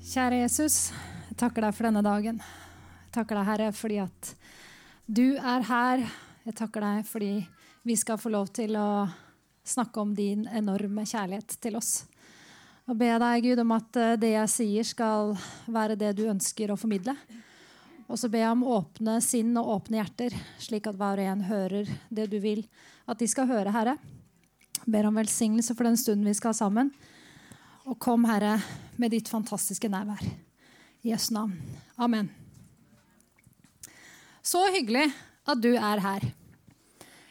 Kjære Jesus, jeg takker deg for denne dagen. Jeg takker deg, Herre, fordi at du er her. Jeg takker deg fordi vi skal få lov til å snakke om din enorme kjærlighet til oss. Og be deg, Gud, om at eh, det jeg sier, skal være det du ønsker å formidle. Og så ber jeg om åpne sinn og åpne hjerter, slik at hver og en hører det du vil at de skal høre, Herre. Jeg ber om velsignelse for den stunden vi skal ha sammen. Og kom, Herre, med ditt fantastiske nærvær. I Jesu navn. Amen. Så hyggelig at du er her.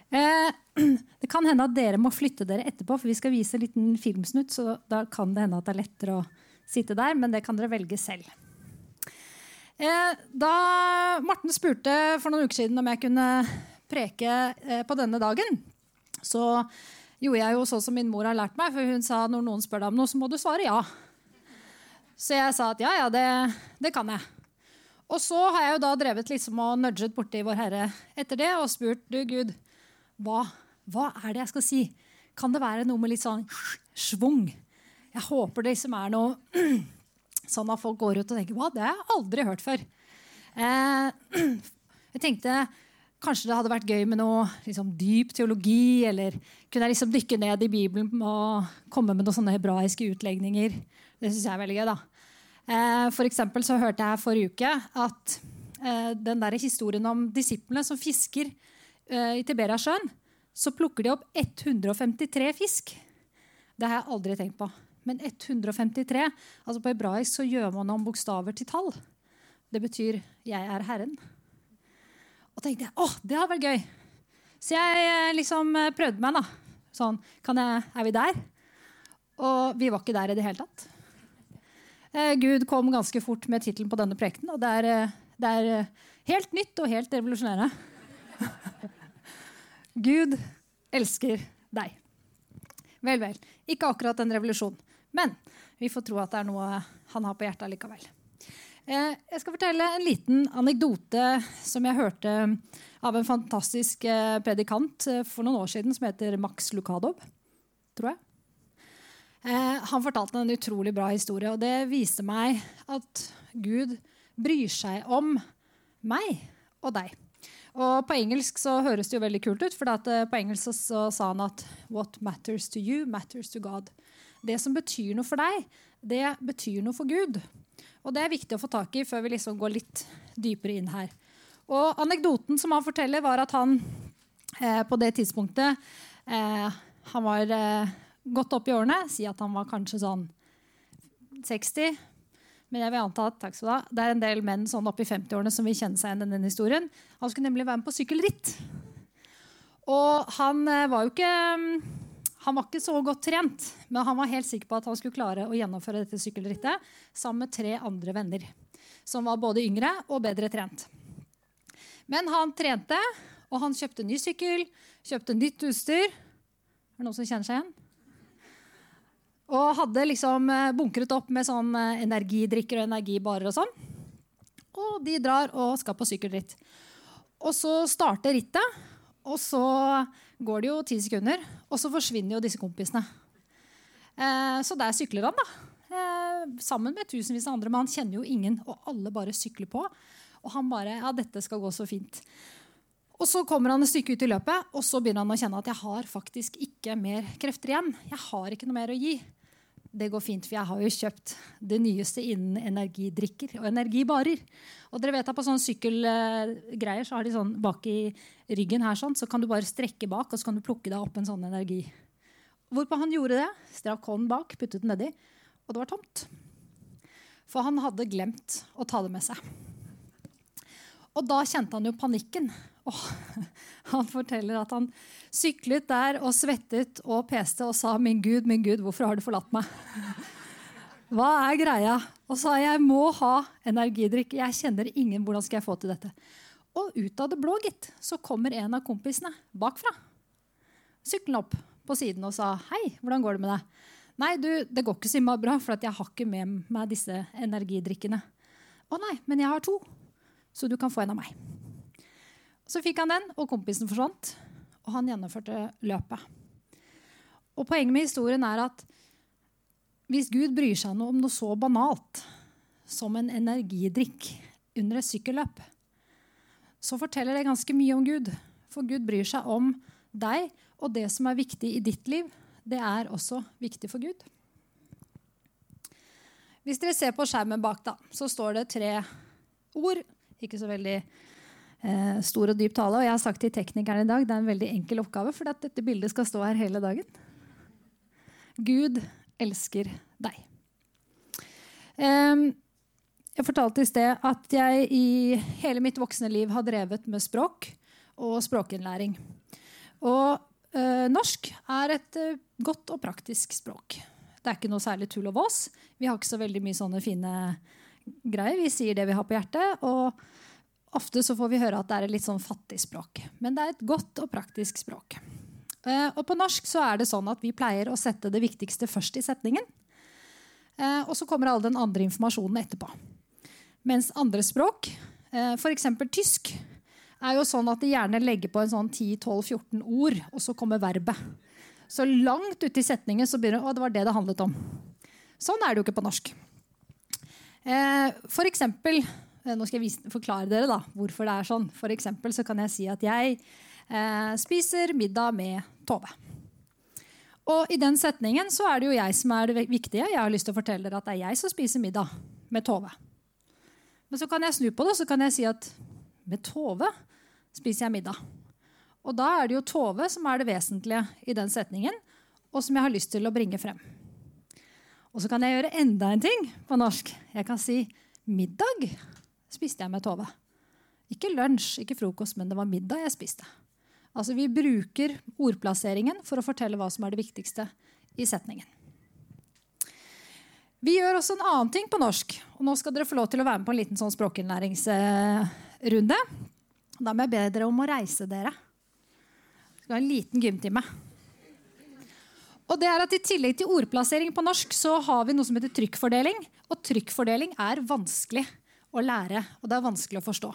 Eh, det kan hende at dere må flytte dere etterpå, for vi skal vise en liten filmsnutt. Så da kan det hende at det er lettere å sitte der, men det kan dere velge selv. Eh, da Morten spurte for noen uker siden om jeg kunne preke eh, på denne dagen, så gjorde jeg jo sånn som min mor har lært meg. For hun sa når noen spør deg om noe, så må du svare ja. Så jeg sa at ja, ja, det, det kan jeg. Og så har jeg jo da drevet liksom og nudget borti Vår Herre etter det og spurt du Gud, hva, hva er det jeg skal si? Kan det være noe med litt sånn schwung? Jeg håper det liksom er noe sånn at folk går ut og tenker hva, det har jeg aldri hørt før. Eh, jeg tenkte kanskje det hadde vært gøy med noe liksom, dyp teologi, eller kunne jeg liksom dykke ned i Bibelen og komme med noen sånne hebraiske utlegninger. Det syns jeg er veldig gøy. da. Eh, for eksempel så hørte jeg forrige uke at eh, den der historien om disiplene som fisker eh, i Tiberiasjøen, så plukker de opp 153 fisk. Det har jeg aldri tenkt på. Men 153 altså På hebraisk så gjør man om bokstaver til tall. Det betyr 'jeg er Herren'. Og tenkte jeg åh, det hadde vært gøy. Så jeg liksom prøvde meg. da. Sånn, jeg, Er vi der? Og vi var ikke der i det hele tatt. Eh, Gud kom ganske fort med tittelen på denne prekenen, og det er, eh, det er, eh, helt nytt og helt revolusjonerende. Gud elsker deg. Vel, vel. Ikke akkurat en revolusjon, men vi får tro at det er noe han har på hjertet likevel. Jeg skal fortelle en liten anekdote som jeg hørte av en fantastisk predikant for noen år siden som heter Max Lukadov. Tror jeg. Eh, han fortalte en utrolig bra historie, og det viste meg at Gud bryr seg om meg og deg. Og På engelsk så høres det jo veldig kult ut, for eh, på engelsk så, sa han at What matters to you, matters to God. Det som betyr noe for deg, det betyr noe for Gud. Og det er viktig å få tak i før vi liksom går litt dypere inn her. Og Anekdoten som han forteller, var at han eh, på det tidspunktet eh, Han var eh, godt opp i årene. Si at han var kanskje sånn 60. Men jeg vil anta at takk skal du ha, det er en del menn sånn opp i 50-årene som vil kjenne seg igjen i denne historien. Han skulle nemlig være med på sykkelritt. Og han eh, var jo ikke mm, han var ikke så godt trent, men han var helt sikker på at han skulle klare å gjennomføre dette sykkelrittet sammen med tre andre venner. Som var både yngre og bedre trent. Men han trente, og han kjøpte ny sykkel, kjøpte nytt utstyr. Er det noen som kjenner seg igjen? Og hadde liksom eh, bunkret opp med sånn eh, energidrikker og energibarer og sånn. Og de drar og skal på sykkelritt. Og så starter rittet, og så går det jo ti sekunder, og så forsvinner jo disse kompisene. Eh, så der sykler han, da. Eh, sammen med tusenvis av andre, men han kjenner jo ingen, og alle bare sykler på. Og han bare Ja, dette skal gå så fint. Og så kommer han et stykke ut i løpet, og så begynner han å kjenne at jeg har faktisk ikke mer krefter igjen. Jeg har ikke noe mer å gi det går fint, for jeg har jo kjøpt det nyeste innen energidrikker og energibarer. Og dere vet at På sånne sykkelgreier så har de sånn bak i ryggen her sånn, så kan du bare strekke bak og så kan du plukke deg opp en sånn energi. Hvorpå han gjorde det. Strakk hånden bak, puttet den nedi, og det var tomt. For han hadde glemt å ta det med seg. Og da kjente han jo panikken. Oh, han forteller at han syklet der og svettet og peste og sa 'Min Gud, min Gud, hvorfor har du forlatt meg?' Hva er greia? Og sa jeg må ha energidrikk. Jeg kjenner ingen. Hvordan skal jeg få til dette? Og ut av det blå, gitt, så kommer en av kompisene bakfra. Syklende opp på siden og sa 'Hei, hvordan går det med deg?' 'Nei, du, det går ikke så bra, for jeg har ikke med meg disse energidrikkene.' 'Å nei, men jeg har to.' Så du kan få en av meg. Så fikk han den, og kompisen forsvant. Og han gjennomførte løpet. Og Poenget med historien er at hvis Gud bryr seg om noe så banalt som en energidrikk under et sykkelløp, så forteller det ganske mye om Gud. For Gud bryr seg om deg, og det som er viktig i ditt liv, det er også viktig for Gud. Hvis dere ser på skjermen bak, da, så står det tre ord. Ikke så veldig eh, stor og dyp tale. Og jeg har sagt til teknikeren i dag det er en veldig enkel oppgave, for dette bildet skal stå her hele dagen. Gud elsker deg. Eh, jeg fortalte i sted at jeg i hele mitt voksne liv har drevet med språk og språkinnlæring. Og øh, norsk er et øh, godt og praktisk språk. Det er ikke noe særlig tull og vås. Vi har ikke så veldig mye sånne fine greier. Vi sier det vi har på hjertet. Og ofte så får vi høre at det er et litt sånn fattig språk. Men det er et godt og praktisk språk. Uh, og på norsk så er det sånn at vi pleier å sette det viktigste først i setningen. Uh, og så kommer all den andre informasjonen etterpå. Mens andre språk, eh, f.eks. tysk, er jo sånn at de gjerne legger på en sånn 10-12-14 ord, og så kommer verbet. Så langt ute i setningen så begynner å, det var det det handlet om. Sånn er det jo ikke på norsk. Eh, for eksempel, eh, nå skal jeg vise, forklare dere da, hvorfor det er sånn. For eksempel så kan jeg si at jeg eh, spiser middag med Tove. Og i den setningen så er det jo jeg som er det viktige. Jeg har lyst til å fortelle dere at det er jeg som spiser middag med Tove. Men så kan jeg snu på det jeg si at med Tove spiser jeg middag. Og da er det jo Tove som er det vesentlige i den setningen, og som jeg har lyst til å bringe frem. Og så kan jeg gjøre enda en ting på norsk. Jeg kan si middag spiste jeg med Tove. Ikke lunsj, ikke frokost, men det var middag jeg spiste. Altså Vi bruker ordplasseringen for å fortelle hva som er det viktigste i setningen. Vi gjør også en annen ting på norsk. og Nå skal dere få lov til å være med på en liten sånn språkinnlæringsrunde. Da må jeg be dere om å reise dere. Vi skal ha en liten gymtime. Og det er at I tillegg til ordplassering på norsk så har vi noe som heter trykkfordeling. Og trykkfordeling er vanskelig å lære, og det er vanskelig å forstå.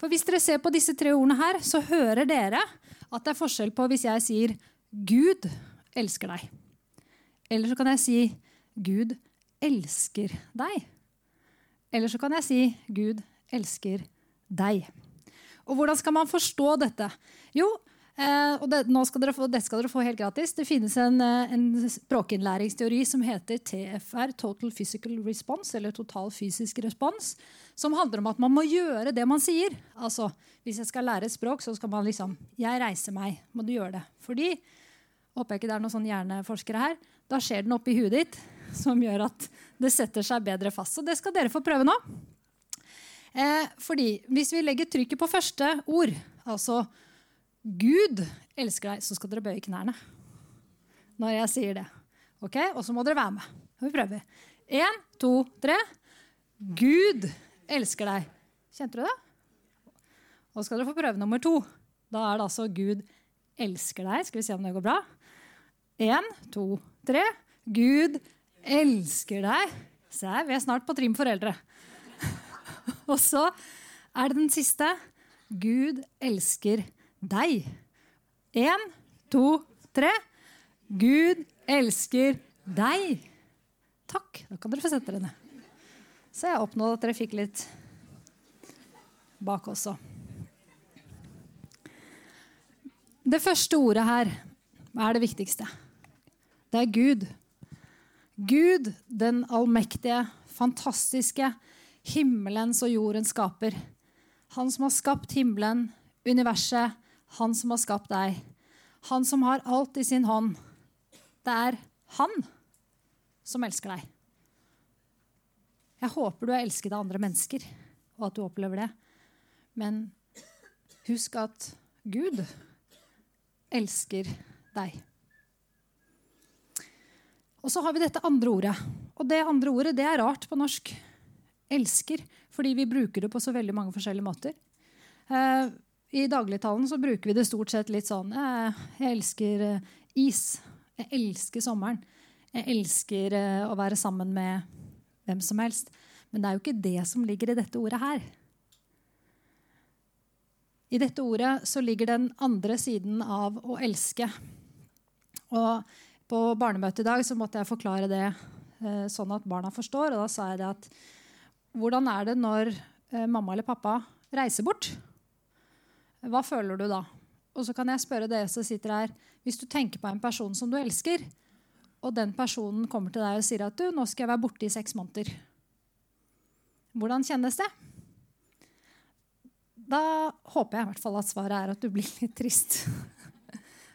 For Hvis dere ser på disse tre ordene her, så hører dere at det er forskjell på hvis jeg sier 'Gud elsker deg'. Eller så kan jeg si 'Gud elsker deg. Eller så kan jeg si Gud elsker deg. Og hvordan skal man forstå dette? Jo, og det, skal få, dette skal dere få helt gratis. Det finnes en, eh, en, språkinnlæringsteori som heter TFR, Total Physical Response, eller total fysisk respons, som handler om at man må gjøre det man sier. Altså, Hvis jeg skal lære et språk, så skal man liksom Jeg reiser meg. Må du gjøre det. Fordi håper jeg ikke det er noen sånn hjerneforskere her, da skjer den oppi huet ditt som gjør at det setter seg bedre fast. Så det skal dere få prøve nå. Eh, fordi Hvis vi legger trykket på første ord, altså Gud elsker deg, så skal dere bøye knærne når jeg sier det. Ok? Og så må dere være med. Vi prøver. Én, to, tre. Gud elsker deg. Kjente du det? Og så skal dere få prøve nummer to. Da er det altså Gud elsker deg. Skal vi se om det går bra? Én, to, tre. Gud elsker deg. Se, her, vi er snart på trim foreldre. Og så er det den siste. Gud elsker deg. Én, to, tre. Gud elsker deg. Takk. Da kan dere få sette dere ned. Så jeg oppnådde at dere fikk litt bak også. Det første ordet her er det viktigste. Det er Gud. Gud, den allmektige, fantastiske, himmelens og jordens skaper. Han som har skapt himmelen, universet, han som har skapt deg. Han som har alt i sin hånd. Det er han som elsker deg. Jeg håper du er elsket av andre mennesker, og at du opplever det. Men husk at Gud elsker deg. Og så har vi dette andre ordet. Og det andre ordet det er rart på norsk. Elsker. Fordi vi bruker det på så veldig mange forskjellige måter. I dagligtalen så bruker vi det stort sett litt sånn eh, Jeg elsker eh, is. Jeg elsker sommeren. Jeg elsker eh, å være sammen med hvem som helst. Men det er jo ikke det som ligger i dette ordet her. I dette ordet så ligger den andre siden av å elske. Og på barnemøtet i dag så måtte jeg forklare det sånn at barna forstår. Og da sa jeg det at hvordan er det når mamma eller pappa reiser bort? Hva føler du da? Og så kan jeg spørre dere som sitter her, hvis du tenker på en person som du elsker, og den personen kommer til deg og sier at du, nå skal jeg være borte i seks måneder. Hvordan kjennes det? Da håper jeg i hvert fall at svaret er at du blir litt trist.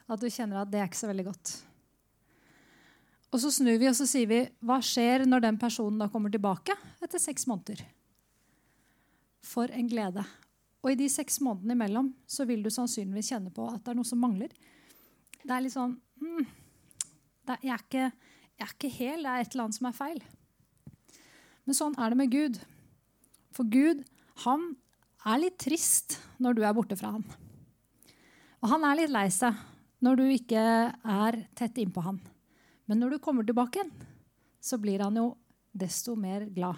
At du kjenner at det er ikke så veldig godt. Og så snur vi og så sier vi, hva skjer når den personen da kommer tilbake etter seks måneder? For en glede. Og i de seks månedene imellom så vil du sannsynligvis kjenne på at det er noe som mangler. Det er litt sånn mm, er, jeg, er ikke, jeg, er ikke, hel. Det er et eller annet som er feil. Men sånn er det med Gud. For Gud, han er litt trist når du er borte fra han. Og han er litt lei seg når du ikke er tett innpå han. Men når du kommer tilbake igjen, så blir han jo desto mer glad.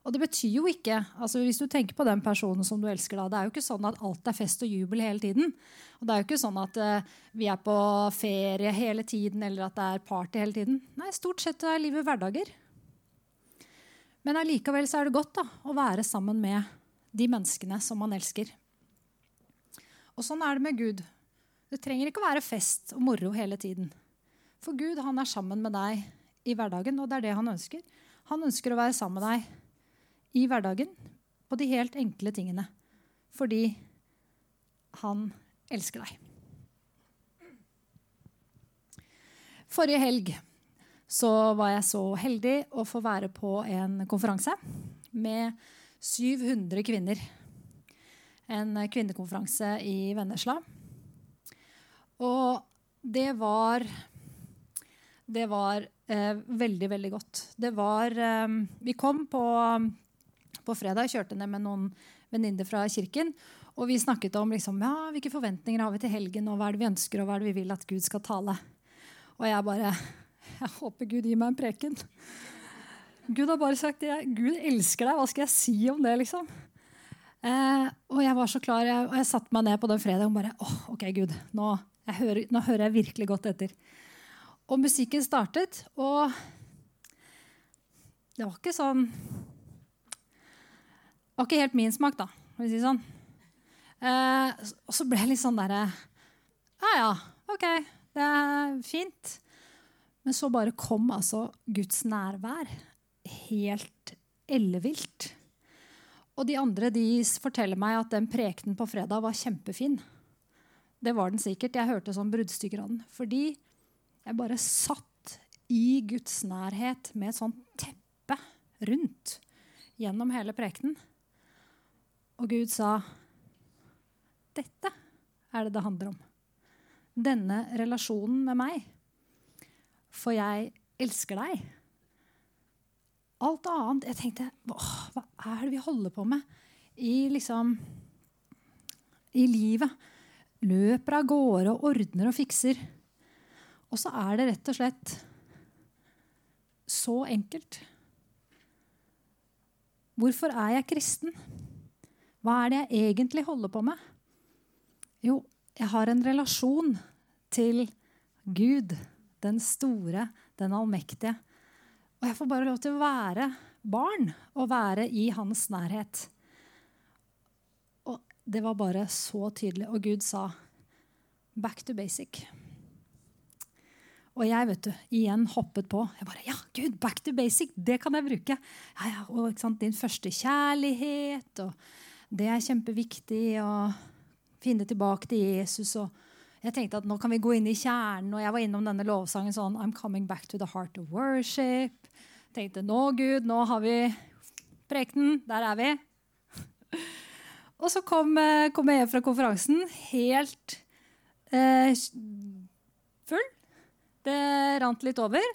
Og det betyr jo ikke, altså Hvis du tenker på den personen som du elsker, da, det er jo ikke sånn at alt er fest og jubel hele tiden. Og det er jo ikke sånn at uh, vi er på ferie hele tiden eller at det er party hele tiden. Nei, stort sett er livet hverdager. Men allikevel så er det godt da, å være sammen med de menneskene som man elsker. Og sånn er det med Gud. Det trenger ikke å være fest og moro hele tiden. For Gud han er sammen med deg i hverdagen, og det er det han ønsker. Han ønsker å være sammen med deg i hverdagen på de helt enkle tingene. Fordi han elsker deg. Forrige helg var jeg så heldig å få være på en konferanse med 700 kvinner. En kvinnekonferanse i Vennesla. Og det var Det var eh, veldig, veldig godt. Det var eh, Vi kom på, på fredag, kjørte ned med noen venninner fra kirken. Og vi snakket om liksom, ja, hvilke forventninger har vi til helgen, og hva er det vi ønsker, og hva er det vi vil at Gud skal tale. Og jeg bare Jeg håper Gud gir meg en preken. Gud har bare sagt det. Gud elsker deg. Hva skal jeg si om det, liksom? Eh, og jeg var så klar, jeg, og jeg satte meg ned på den fredagen og bare åh, OK, Gud, nå hører, nå hører jeg virkelig godt etter. Og musikken startet, og det var ikke sånn var ikke helt min smak, da, for å si sånn. Eh, og så ble jeg litt sånn derre Ja ja, OK, det er fint. Men så bare kom altså Guds nærvær. Helt ellevilt. Og de andre de forteller meg at den prekenen på fredag var kjempefin. Det var den sikkert. Jeg hørte sånn bruddstykker av den. Fordi jeg bare satt i Guds nærhet med et sånt teppe rundt gjennom hele prekenen. Og Gud sa dette er det det handler om. Denne relasjonen med meg. For jeg elsker deg. Alt annet Jeg tenkte hva er det vi holder på med i liksom i livet? løper av gårde og ordner og fikser. Og så er det rett og slett så enkelt. Hvorfor er jeg kristen? Hva er det jeg egentlig holder på med? Jo, jeg har en relasjon til Gud, den store, den allmektige. Og jeg får bare lov til å være barn og være i hans nærhet Og det var bare så tydelig. Og Gud sa 'back to basic'. Og jeg vet du, igjen hoppet på. Jeg bare, ja, Gud, back to basic, det kan jeg bruke. Ja, ja, og Din første kjærlighet, og det er kjempeviktig. å finne tilbake til Jesus. og jeg tenkte at nå kan vi gå inn i kjernen, og jeg var innom denne lovsangen sånn I'm coming back to the heart of worship. tenkte nå, Gud, nå har vi prekenen. Der er vi. Og så kom, eh, kom, jeg hjem fra konferansen helt eh, full. Det rant litt over.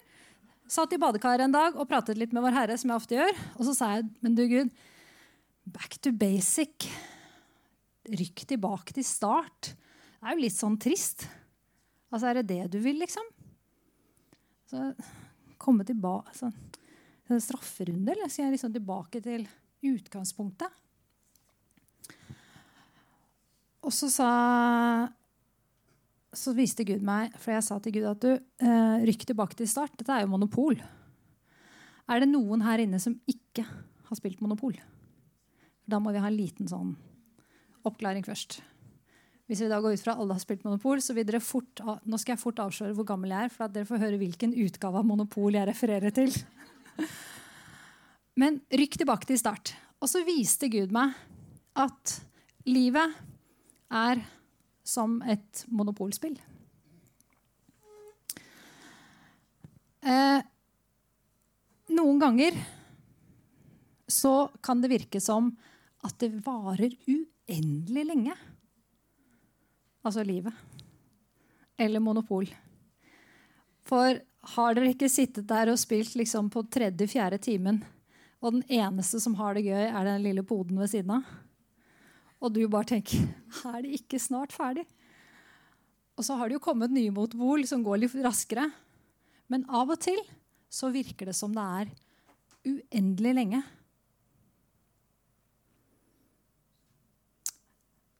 Satt i badekaret en dag og pratet litt med Vår Herre, som jeg ofte gjør. Og så sa jeg, men du Gud, back to basic. Rykk tilbake til start. Det er jo litt sånn trist. Altså, Er det det du vil, liksom? Så komme tilbake sånn, Strafferunde, eller skal jeg liksom tilbake til utgangspunktet? Og så sa så viste Gud meg, for jeg sa til Gud at du, eh, rykk tilbake til start. Dette er jo monopol. Er det noen her inne som ikke har spilt Monopol? Da må vi ha en liten sånn oppklaring først. Hvis vi da går ut fra alle har spilt Monopol, så vil dere fort, nå skal jeg fort avsløre hvor gammel jeg er, for at dere får høre hvilken utgave av Monopol jeg refererer til. Men rykk tilbake til start. Og så viste Gud meg at livet er som et monopolspill. Eh, noen ganger så kan det virke som at det varer uendelig lenge. Altså livet. Eller monopol. For har dere ikke sittet der og spilt liksom på tredje-fjerde timen, og den eneste som har det gøy, er den lille poden ved siden av? Og du bare tenker Er det ikke snart ferdig? Og så har det jo kommet nye motbol som går litt raskere. Men av og til så virker det som det er uendelig lenge.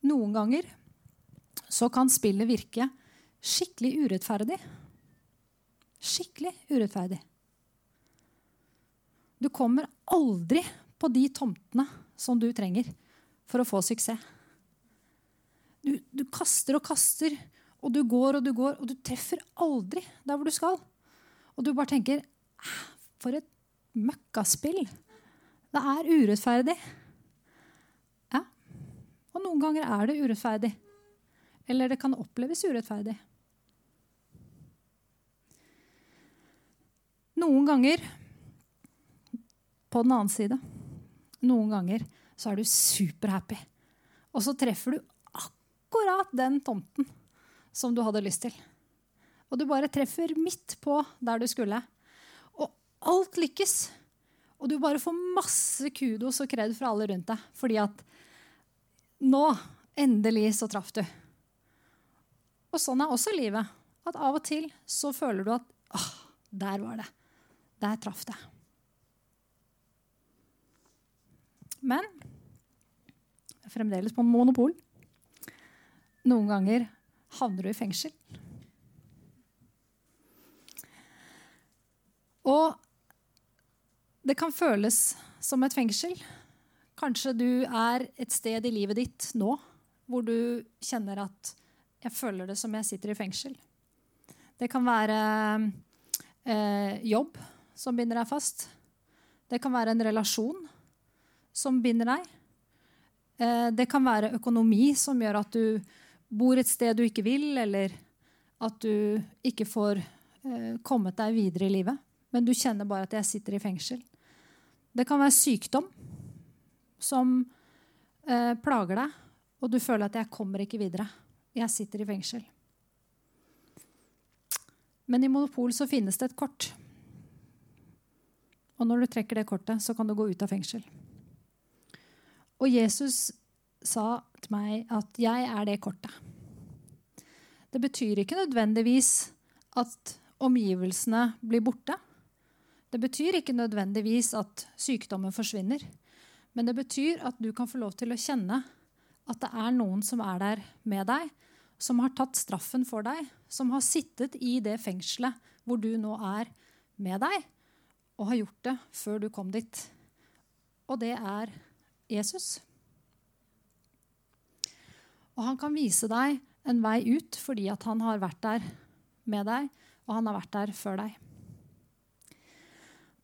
Noen ganger så kan spillet virke skikkelig urettferdig. Skikkelig urettferdig. Du kommer aldri på de tomtene som du trenger for å få suksess. Du, du, kaster og kaster, og du går og du går, og du treffer aldri der hvor du skal. Og du bare tenker For et møkkaspill. Det er urettferdig. Noen ganger er det urettferdig. Eller det kan oppleves urettferdig. Noen ganger på den annen side Noen ganger så er du superhappy. Og så treffer du akkurat den tomten som du hadde lyst til. Og du bare treffer midt på der du skulle. Og alt lykkes. Og du bare får masse kudos og kred fra alle rundt deg. Fordi at nå, endelig, så traff du. Og sånn er også livet. At av og til så føler du at åh, der var det. Der traff det. Men fremdeles på monopol. Noen ganger havner du i fengsel. Og det kan føles som et fengsel. Kanskje du er et sted i livet ditt nå hvor du kjenner at jeg føler det som jeg sitter i fengsel. Det kan være eh, jobb som binder deg fast. Det kan være en relasjon som binder deg. Eh, det kan være økonomi som gjør at du bor et sted du ikke vil, eller at du ikke får eh, kommet deg videre i livet. Men du kjenner bare at 'jeg sitter i fengsel'. Det kan være sykdom som eh, plager deg, og du føler at 'jeg kommer ikke videre'. Jeg sitter i fengsel. Men i Monopol så finnes det et kort. Og når du trekker det kortet, så kan du gå ut av fengsel. Og Jesus sa til meg at 'jeg er det kortet'. Det betyr ikke nødvendigvis at omgivelsene blir borte. Det betyr ikke nødvendigvis at sykdommen forsvinner. Men det betyr at du kan få lov til å kjenne at det er noen som er der med deg, som har tatt straffen for deg, som har sittet i det fengselet hvor du nå er med deg, og har gjort det før du kom dit. Og det er Jesus. Og han kan vise deg en vei ut fordi at han har vært der med deg, og han har vært der før deg.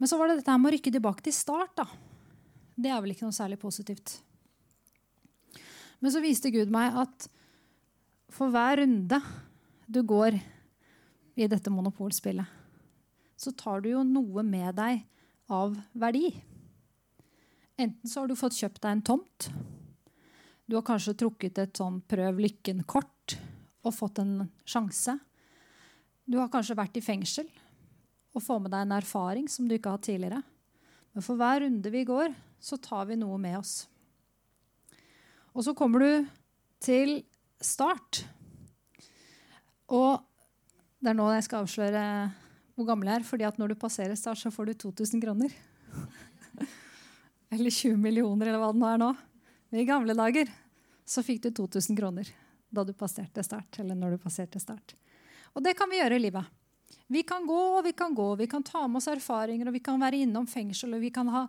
Men så var det dette med å rykke tilbake til start. da. Det er vel ikke noe særlig positivt. Men så viste Gud meg at for hver runde du går i dette monopolspillet, så tar du jo noe med deg av verdi. Enten så har du fått kjøpt deg en tomt. Du har kanskje trukket et sånn prøv lykken-kort og fått en sjanse. Du har kanskje vært i fengsel og får med deg en erfaring som du ikke har hatt tidligere. Men for hver runde vi går, så tar vi noe med oss. Og så kommer du til start. Og det er nå jeg skal avsløre hvor gammel jeg er. fordi at når du passerer start, så får du 2000 kroner. Eller 20 millioner, eller hva det nå er nå. Men I gamle dager så fikk du 2000 kroner da du passerte start. eller når du passerte start. Og det kan vi gjøre i livet. Vi kan gå og vi kan gå, vi kan ta med oss erfaringer, og vi kan være innom fengsel, og vi kan ha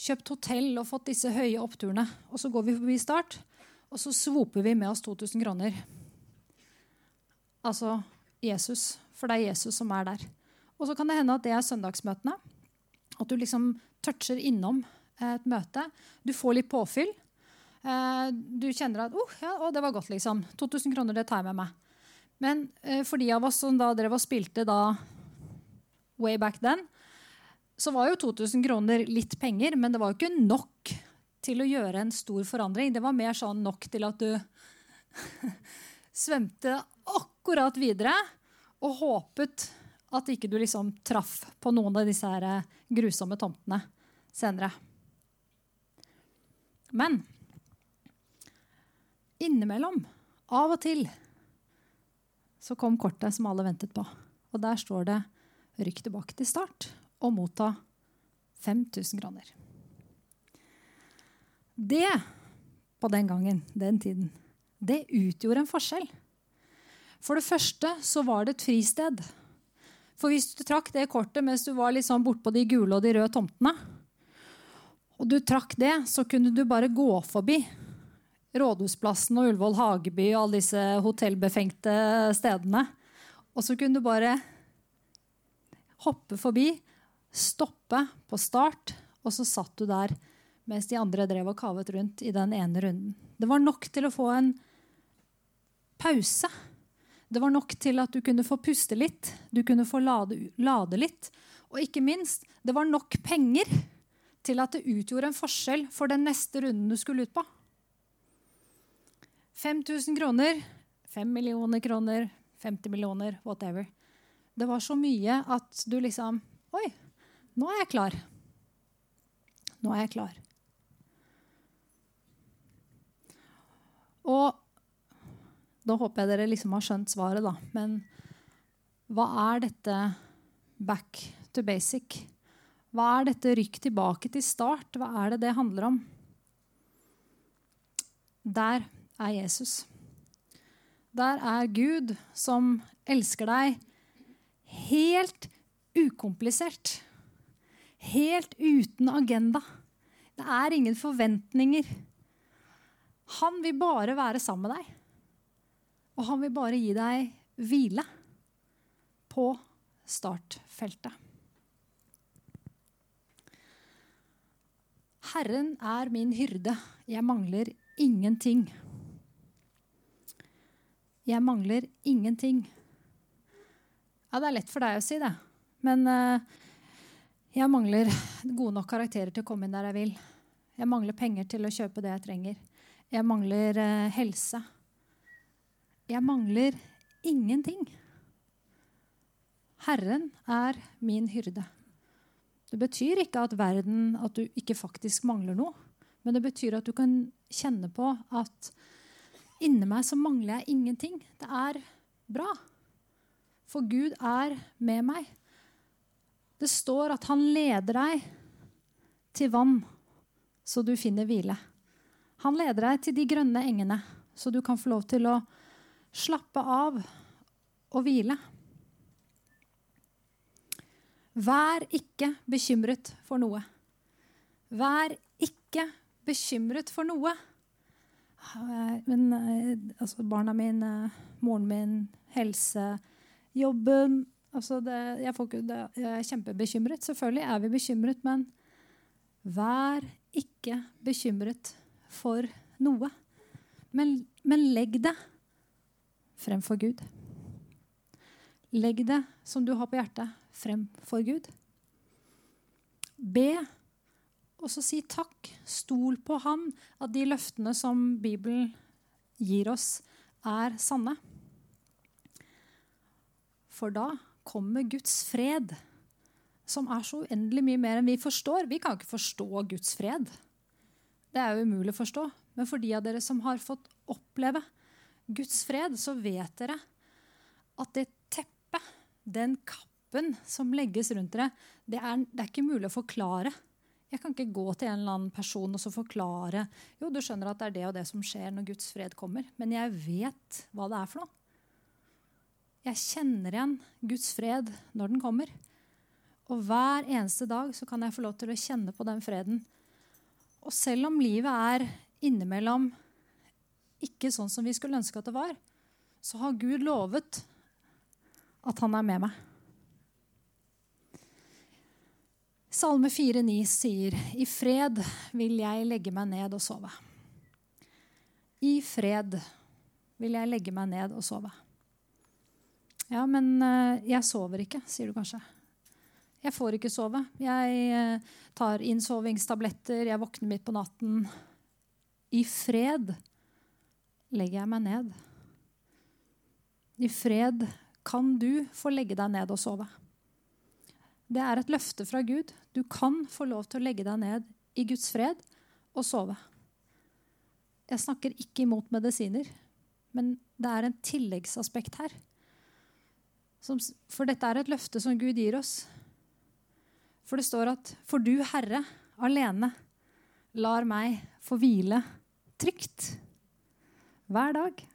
kjøpt hotell og fått disse høye oppturene. Og så går vi forbi Start, og så svoper vi med oss 2000 kroner. Altså Jesus, for det er Jesus som er der. Og så kan det hende at det er søndagsmøtene. At du liksom toucher innom et møte. Du får litt påfyll. Eh, du kjenner at oh, ja, å, det var godt, liksom. 2000 kroner, det tar jeg med meg. Men eh, for de av oss som da drev og spilte da way back then, så var jo 2000 kroner litt penger, men det var jo ikke nok til å gjøre en stor forandring. Det var mer sånn nok til at du svømte akkurat videre og håpet at ikke du liksom traff på noen av disse her eh, grusomme tomtene senere. Men innimellom, av og til, så kom kortet som alle ventet på. Og der står det 'rykk tilbake til start' og motta 5000 kroner. Det, på den gangen, den tiden, det utgjorde en forskjell. For det første så var det et fristed. For hvis du trakk det kortet mens du var liksom bortpå de gule og de røde tomtene, og du trakk det, så kunne du bare gå forbi Rådhusplassen og Ullevål Hageby og alle disse hotellbefengte stedene. Og så kunne du bare hoppe forbi, stoppe på start, og så satt du der mens de andre drev og kavet rundt i den ene runden. Det var nok til å få en pause. Det var nok til at du kunne få puste litt, du kunne få lade, lade litt. Og ikke minst, det var nok penger til at det utgjorde en forskjell for den neste runden du skulle ut på. 5000 kroner, 5 millioner kroner, 50 millioner, whatever. Det var så mye at du liksom Oi, nå er jeg klar. Nå er jeg klar. Og da håper jeg dere liksom har skjønt svaret, da. Men hva er dette back to basic? Hva er dette rykk tilbake til start? Hva er det det handler om? Der er Jesus. Der er Gud som elsker deg helt ukomplisert. Helt uten agenda. Det er ingen forventninger. Han vil bare være sammen med deg. Og han vil bare gi deg hvile på startfeltet. Herren er min hyrde. Jeg mangler ingenting. Jeg mangler ingenting. Ja, det er lett for deg å si det. Men uh, jeg mangler gode nok karakterer til å komme inn der jeg vil. Jeg mangler penger til å kjøpe det jeg trenger. Jeg mangler uh, helse. Jeg mangler ingenting. Herren er min hyrde. Det betyr ikke at verden at du ikke faktisk mangler noe. Men det betyr at du kan kjenne på at Inni meg så mangler jeg ingenting. Det er bra. For Gud er med meg. Det står at han leder deg til vann, så du finner hvile. Han leder deg til de grønne engene, så du kan få lov til å slappe av og hvile. Vær ikke bekymret for noe. Vær ikke bekymret for noe. Eh, men eh, altså, barna mine, moren min, helse, jobben altså det, jeg, får, det, jeg, er kjempebekymret. Selvfølgelig er vi bekymret, men vær ikke bekymret for noe. Men, men legg det fremfor Gud. Legg det som du har på hjertet, fremfor Gud. Be og så si takk. Stol på Han, at de løftene som Bibelen gir oss, er sanne. For da kommer Guds fred, som er så uendelig mye mer enn vi forstår. Vi kan ikke forstå Guds fred. Det er jo umulig å forstå. Men for de av dere som har fått oppleve Guds fred, så vet dere at det teppet, den kappen som legges rundt dere, det er, det er ikke mulig å forklare. Jeg kan ikke gå til en eller annen person og så forklare jo, du skjønner at det er det og det som skjer når Guds fred kommer. Men jeg vet hva det er for noe. Jeg kjenner igjen Guds fred når den kommer. Og hver eneste dag så kan jeg få lov til å kjenne på den freden. Og selv om livet er innimellom ikke sånn som vi skulle ønske at det var, så har Gud lovet at han er med meg. Salme 4,9 sier, I fred vil jeg legge meg ned og sove. I fred vil jeg legge meg ned og sove. Ja, men eh, jeg sover ikke, sier du kanskje. Jeg får ikke sove. Jeg eh, tar innsovingstabletter, jeg våkner midt på natten. I fred legger jeg meg ned. I fred kan du få legge deg ned og sove. Det er et løfte fra Gud. Du kan få lov til å legge deg ned i Guds fred og sove. Jeg snakker ikke imot medisiner, men det er en tilleggsaspekt her. for dette er et løfte som Gud gir oss. For det står at 'for du, Herre, alene lar meg få hvile trygt' hver dag.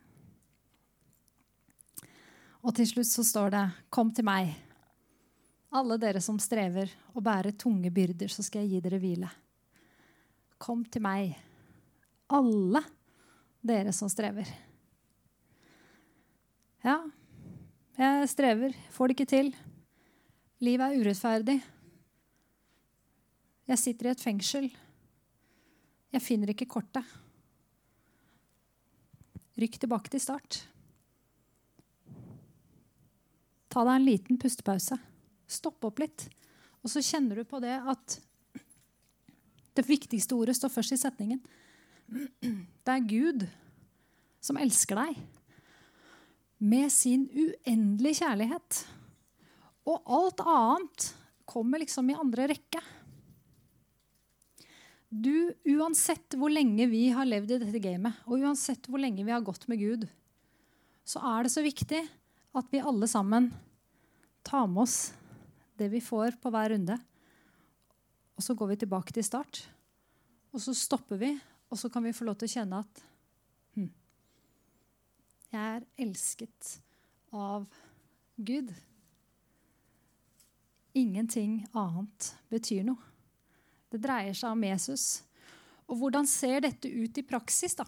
Og til slutt så står det 'Kom til meg, alle dere som strever og bærer tunge byrder, så skal jeg gi dere hvile'. Kom til meg, alle dere som strever. Ja, jeg strever, får det ikke til. Livet er urettferdig. Jeg sitter i et fengsel. Jeg finner ikke kortet. Rykk tilbake til start. Ta deg en liten pustepause. Stopp opp litt. Og så kjenner du på det at det viktigste ordet står først i setningen. Det er Gud som elsker deg med sin uendelige kjærlighet. Og alt annet kommer liksom i andre rekke. Du, uansett hvor lenge vi har levd i dette gamet, og uansett hvor lenge vi har gått med Gud, så er det så viktig at vi alle sammen tar med oss det vi får på hver runde. Og så går vi tilbake til start. Og så stopper vi, og så kan vi få lov til å kjenne at hm, jeg er elsket av Gud. Ingenting annet betyr noe. Det dreier seg om Jesus. Og hvordan ser dette ut i praksis? da?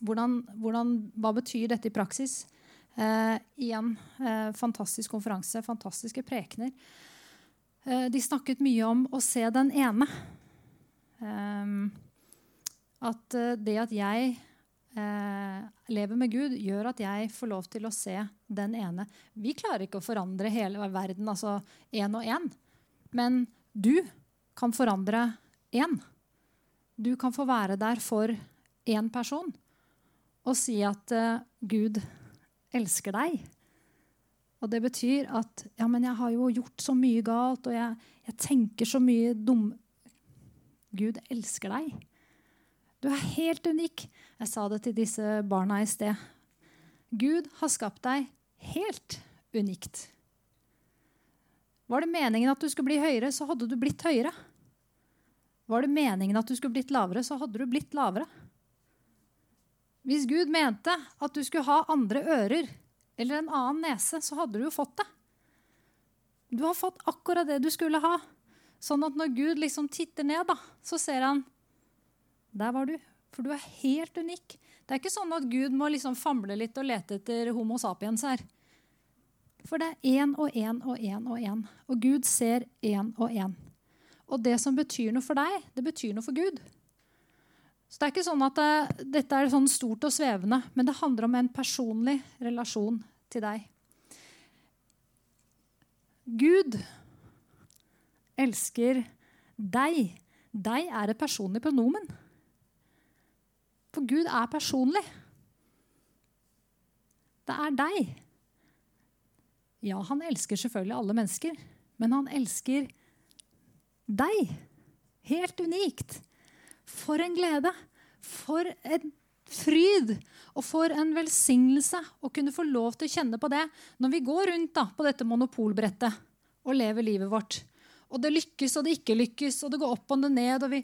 Hvordan, hvordan, hva betyr dette i praksis? Eh, igjen, eh, fantastisk konferanse, fantastiske prekener. Eh, de snakket mye om å se den ene. Eh, at eh, det at jeg eh, lever med Gud, gjør at jeg får lov til å se den ene. Vi klarer ikke å forandre hele verden, altså én og én. Men du kan forandre én. Du kan få være der for én person og si at Gud Gud elsker deg. Og det betyr at ja, men jeg har jo gjort så mye galt, og jeg, jeg tenker så mye dum Gud elsker deg. Du er helt unik. Jeg sa det til disse barna i sted. Gud har skapt deg helt unikt. Var det meningen at du skulle bli høyere, så hadde du blitt høyere. Var det meningen at du skulle blitt lavere, så hadde du blitt lavere. Hvis Gud mente at du skulle ha andre ører eller en annen nese, så hadde du jo fått det. Du har fått akkurat det du skulle ha. Sånn at når Gud liksom titter ned, da, så ser han Der var du. For du er helt unik. Det er ikke sånn at Gud må liksom famle litt og lete etter Homo sapiens her. For det er én og én og én og én. Og Gud ser én og én. Og det som betyr noe for deg, det betyr noe for Gud. Så det er ikke sånn at det, dette er sånn stort og svevende, men det handler om en personlig relasjon til deg. Gud elsker deg. Deg er et personlig pronomen. For Gud er personlig. Det er deg. Ja, han elsker selvfølgelig alle mennesker, men han elsker deg. Helt unikt. For en glede. For en fryd. Og for en velsignelse å kunne få lov til å kjenne på det når vi går rundt da, på dette monopolbrettet og lever livet vårt. Og det lykkes og det ikke lykkes, og det går opp og det ned. Og vi,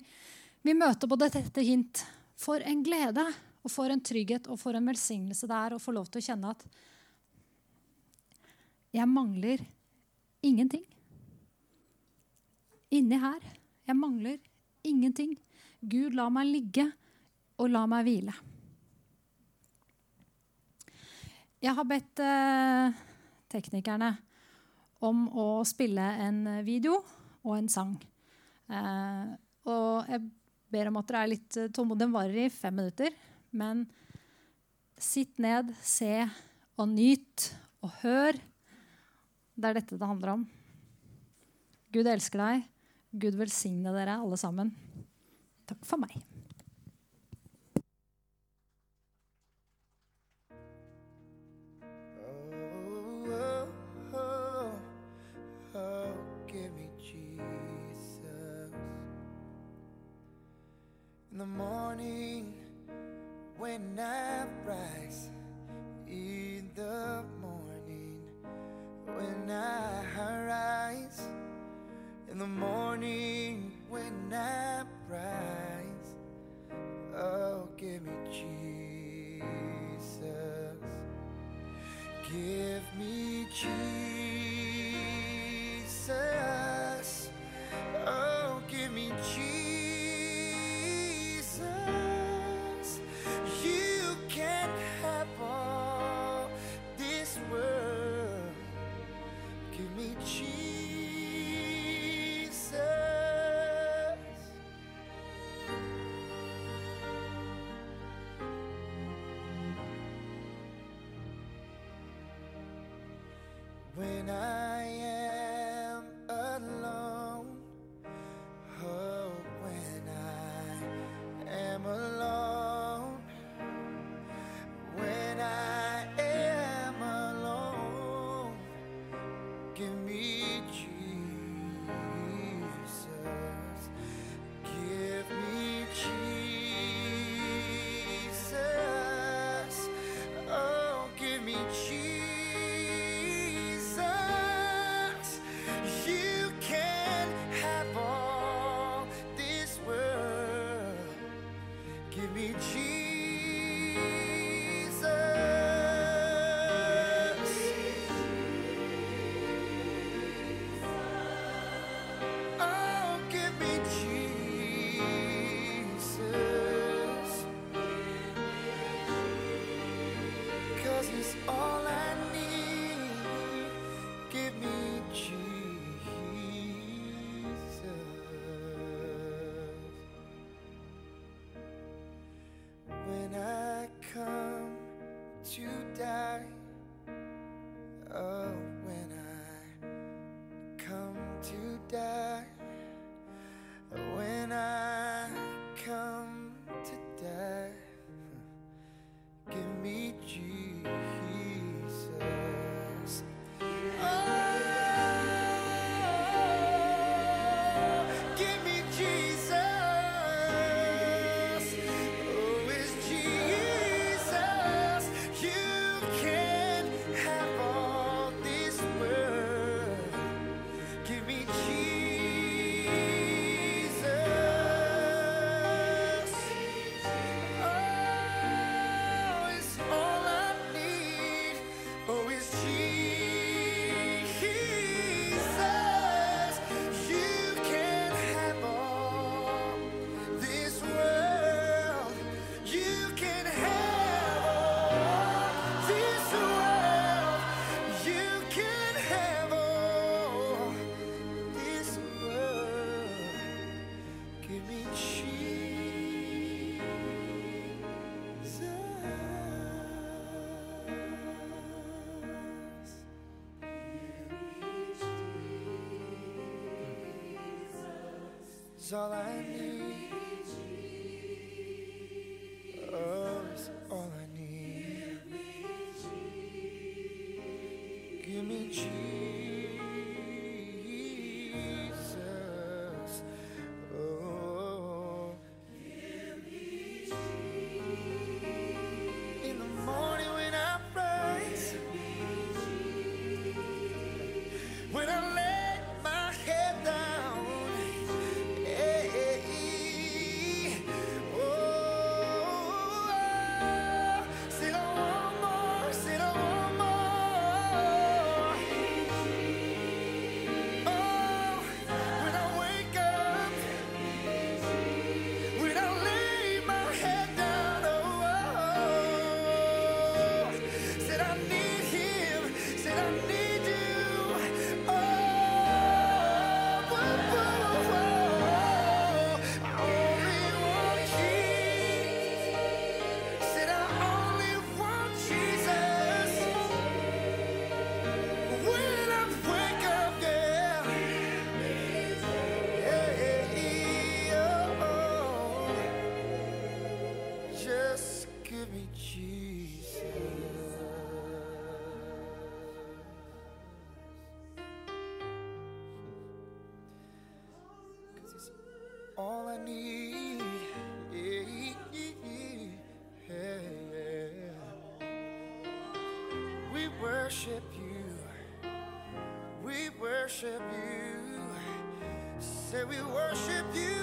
vi møter på dette hint. For en glede og for en trygghet og for en velsignelse det er å få lov til å kjenne at Jeg mangler ingenting. Inni her. Jeg mangler ingenting. Gud, la meg ligge, og la meg hvile. Jeg har bedt eh, teknikerne om å spille en video og en sang. Eh, og jeg ber om at dere er litt tålmodige. Den varer i fem minutter. Men sitt ned, se og nyt og hør. Det er dette det handler om. Gud elsker deg. Gud velsigne dere alle sammen. Give me Jesus. In the morning, when I rise, in the morning, when I rise, in the morning, when I choose give me It's all I need. Oh, it's all I need. Give me Jesus. We worship you.